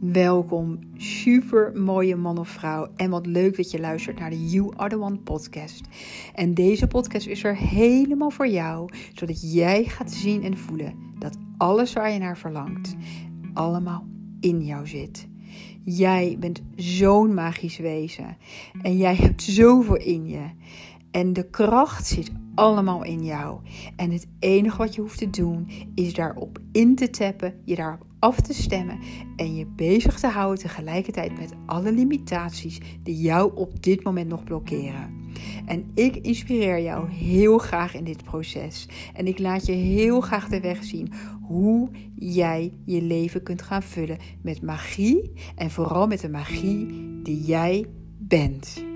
Welkom, super mooie man of vrouw. En wat leuk dat je luistert naar de You Are The One podcast. En deze podcast is er helemaal voor jou, zodat jij gaat zien en voelen dat alles waar je naar verlangt, allemaal in jou zit. Jij bent zo'n magisch wezen en jij hebt zoveel in je. En de kracht zit allemaal in jou. En het enige wat je hoeft te doen is daarop in te tappen, je daarop af te stemmen en je bezig te houden tegelijkertijd met alle limitaties die jou op dit moment nog blokkeren. En ik inspireer jou heel graag in dit proces. En ik laat je heel graag de weg zien hoe jij je leven kunt gaan vullen met magie en vooral met de magie die jij bent.